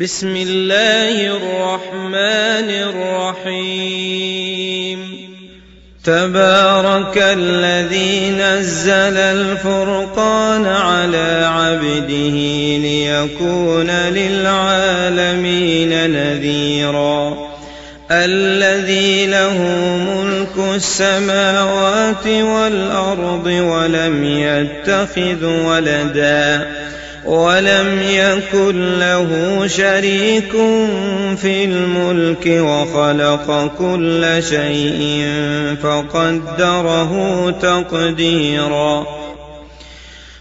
بسم الله الرحمن الرحيم. تبارك الذي نزل الفرقان على عبده ليكون للعالمين نذيرا. الذي له ملك السماوات والأرض ولم يتخذ ولدا. ولم يكن له شريك في الملك وخلق كل شيء فقدره تقديرا.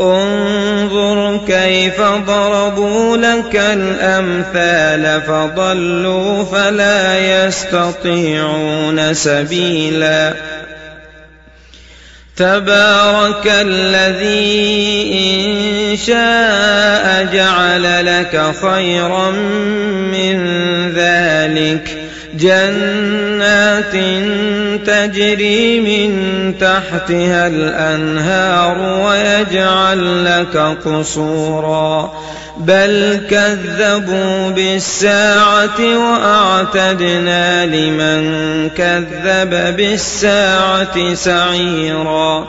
انظر كيف ضربوا لك الأمثال فضلوا فلا يستطيعون سبيلا. تبارك الذي إن شاء جعل لك خيرا من ذلك. جنات تجري من تحتها الأنهار ويجعل لك قصورا. بل كذبوا بالساعة وأعتدنا لمن كذب بالساعة سعيرا.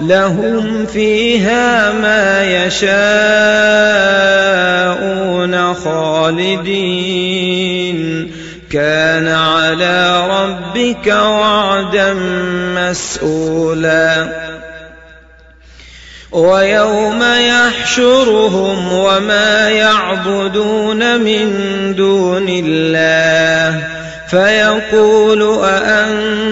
لهم فيها ما يشاءون خالدين. كان على ربك وعدا مسؤولا. ويوم يحشرهم وما يعبدون من دون الله. فيقول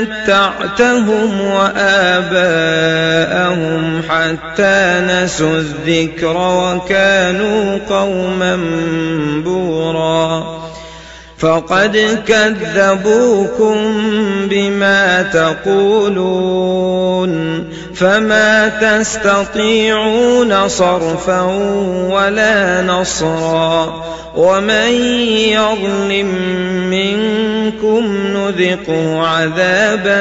متعتهم وآباءهم حتى نسوا الذكر وكانوا قوما بورا. فقد كذبوكم بما تقولون. فما تستطيعون صرفا ولا نصرا ومن يظلم منكم نذقه عذابا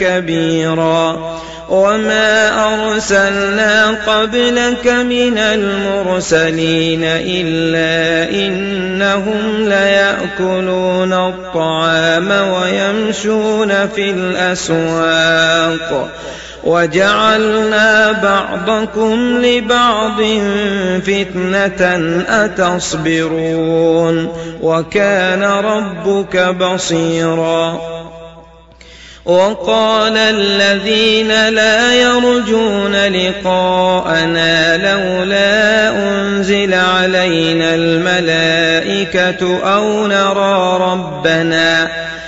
كبيرا وما أرسلنا قبلك من المرسلين إلا إنهم ليأكلون الطعام ويمشون في الأسواق وجعلنا بعضكم لبعض فتنة أتصبرون وكان ربك بصيراً وقال الذين لا يرجون لقاءنا لولا أنزل علينا الملائكة أو نرى ربنا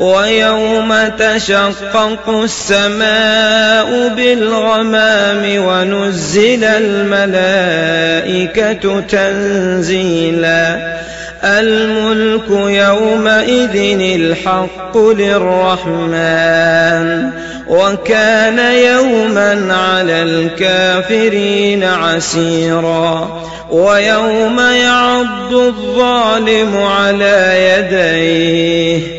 ويوم تشقق السماء بالغمام ونزل الملائكة تنزيلا. الملك يومئذ الحق للرحمن. وكان يوما على الكافرين عسيرا. ويوم يعض الظالم على يديه.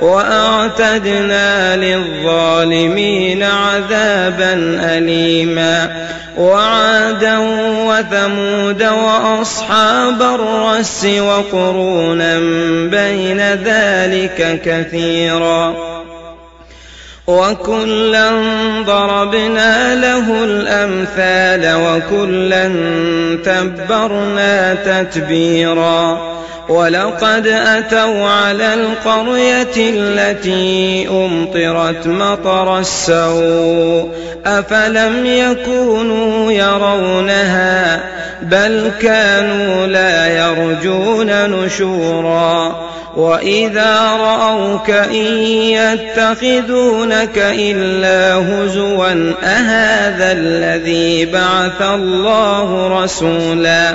وأعتدنا للظالمين عذابا أليما وعادا وثمود وأصحاب الرس وقرونا بين ذلك كثيرا وكلا ضربنا له الأمثال وكلا تبرنا تتبيرا ولقد أتوا على القرية التي أمطرت مطر السوء أفلم يكونوا يرونها بل كانوا لا يرجون نشورا وإذا رأوك إن يتخذونك إلا هزوا أهذا الذي بعث الله رسولا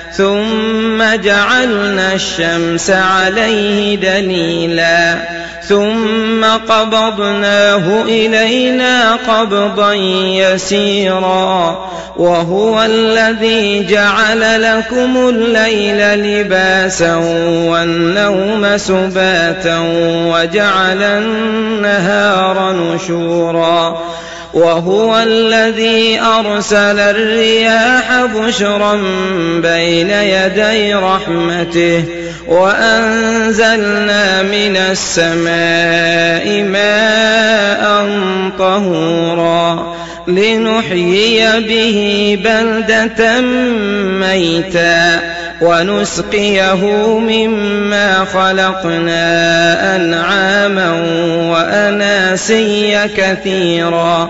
ثم جعلنا الشمس عليه دليلا ثم قبضناه إلينا قبضا يسيرا وهو الذي جعل لكم الليل لباسا والنوم سباتا وجعل النهار نشورا وهو الذي أرسل الرياح بشرا بين يدي رحمته وأنزلنا من السماء ماء طهورا لنحيي به بلدة ميتا ونسقيه مما خلقنا أنعاما وأناسيا كثيرا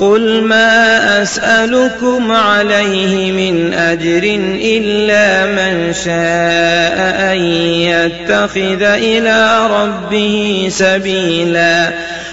قل ما أسألكم عليه من أجر إلا من شاء أن يتخذ إلى ربه سبيلا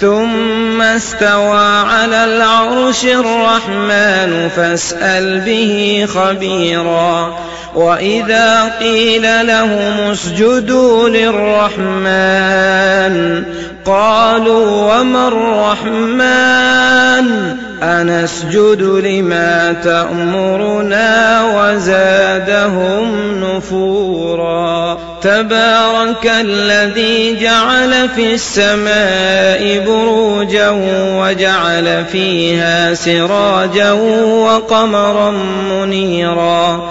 ثم استوى على العرش الرحمن فاسأل به خبيرا. وإذا قيل لهم اسجدوا للرحمن قالوا وما الرحمن؟ أنسجد لما تأمرنا وزادهم نفورا. تبارك الذي جعل في السماء بروجا وجعل فيها سراجا وقمرا منيرا.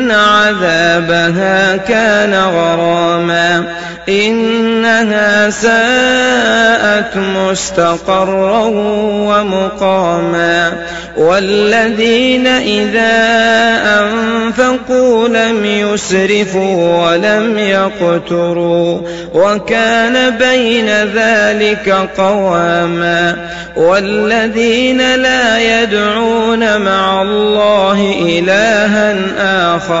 عذابها كان غراما إنها ساءت مستقرا ومقاما والذين إذا أنفقوا لم يسرفوا ولم يقتروا وكان بين ذلك قواما والذين لا يدعون مع الله إلها آخر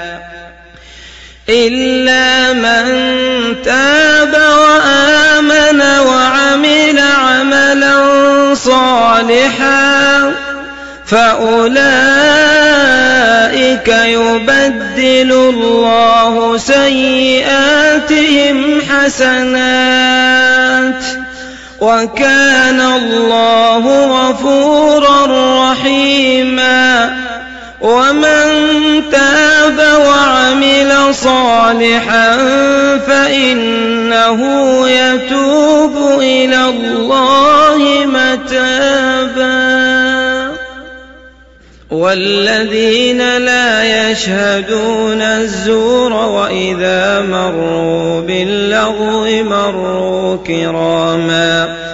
إلا من تاب وآمن وعمل عملا صالحا فأولئك يبدل الله سيئاتهم حسنات وكان الله غفورا رحيما ومن تاب وعمل صالحا فإنه يتوب إلى الله متابا. والذين لا يشهدون الزور وإذا مروا باللغو مروا كراما.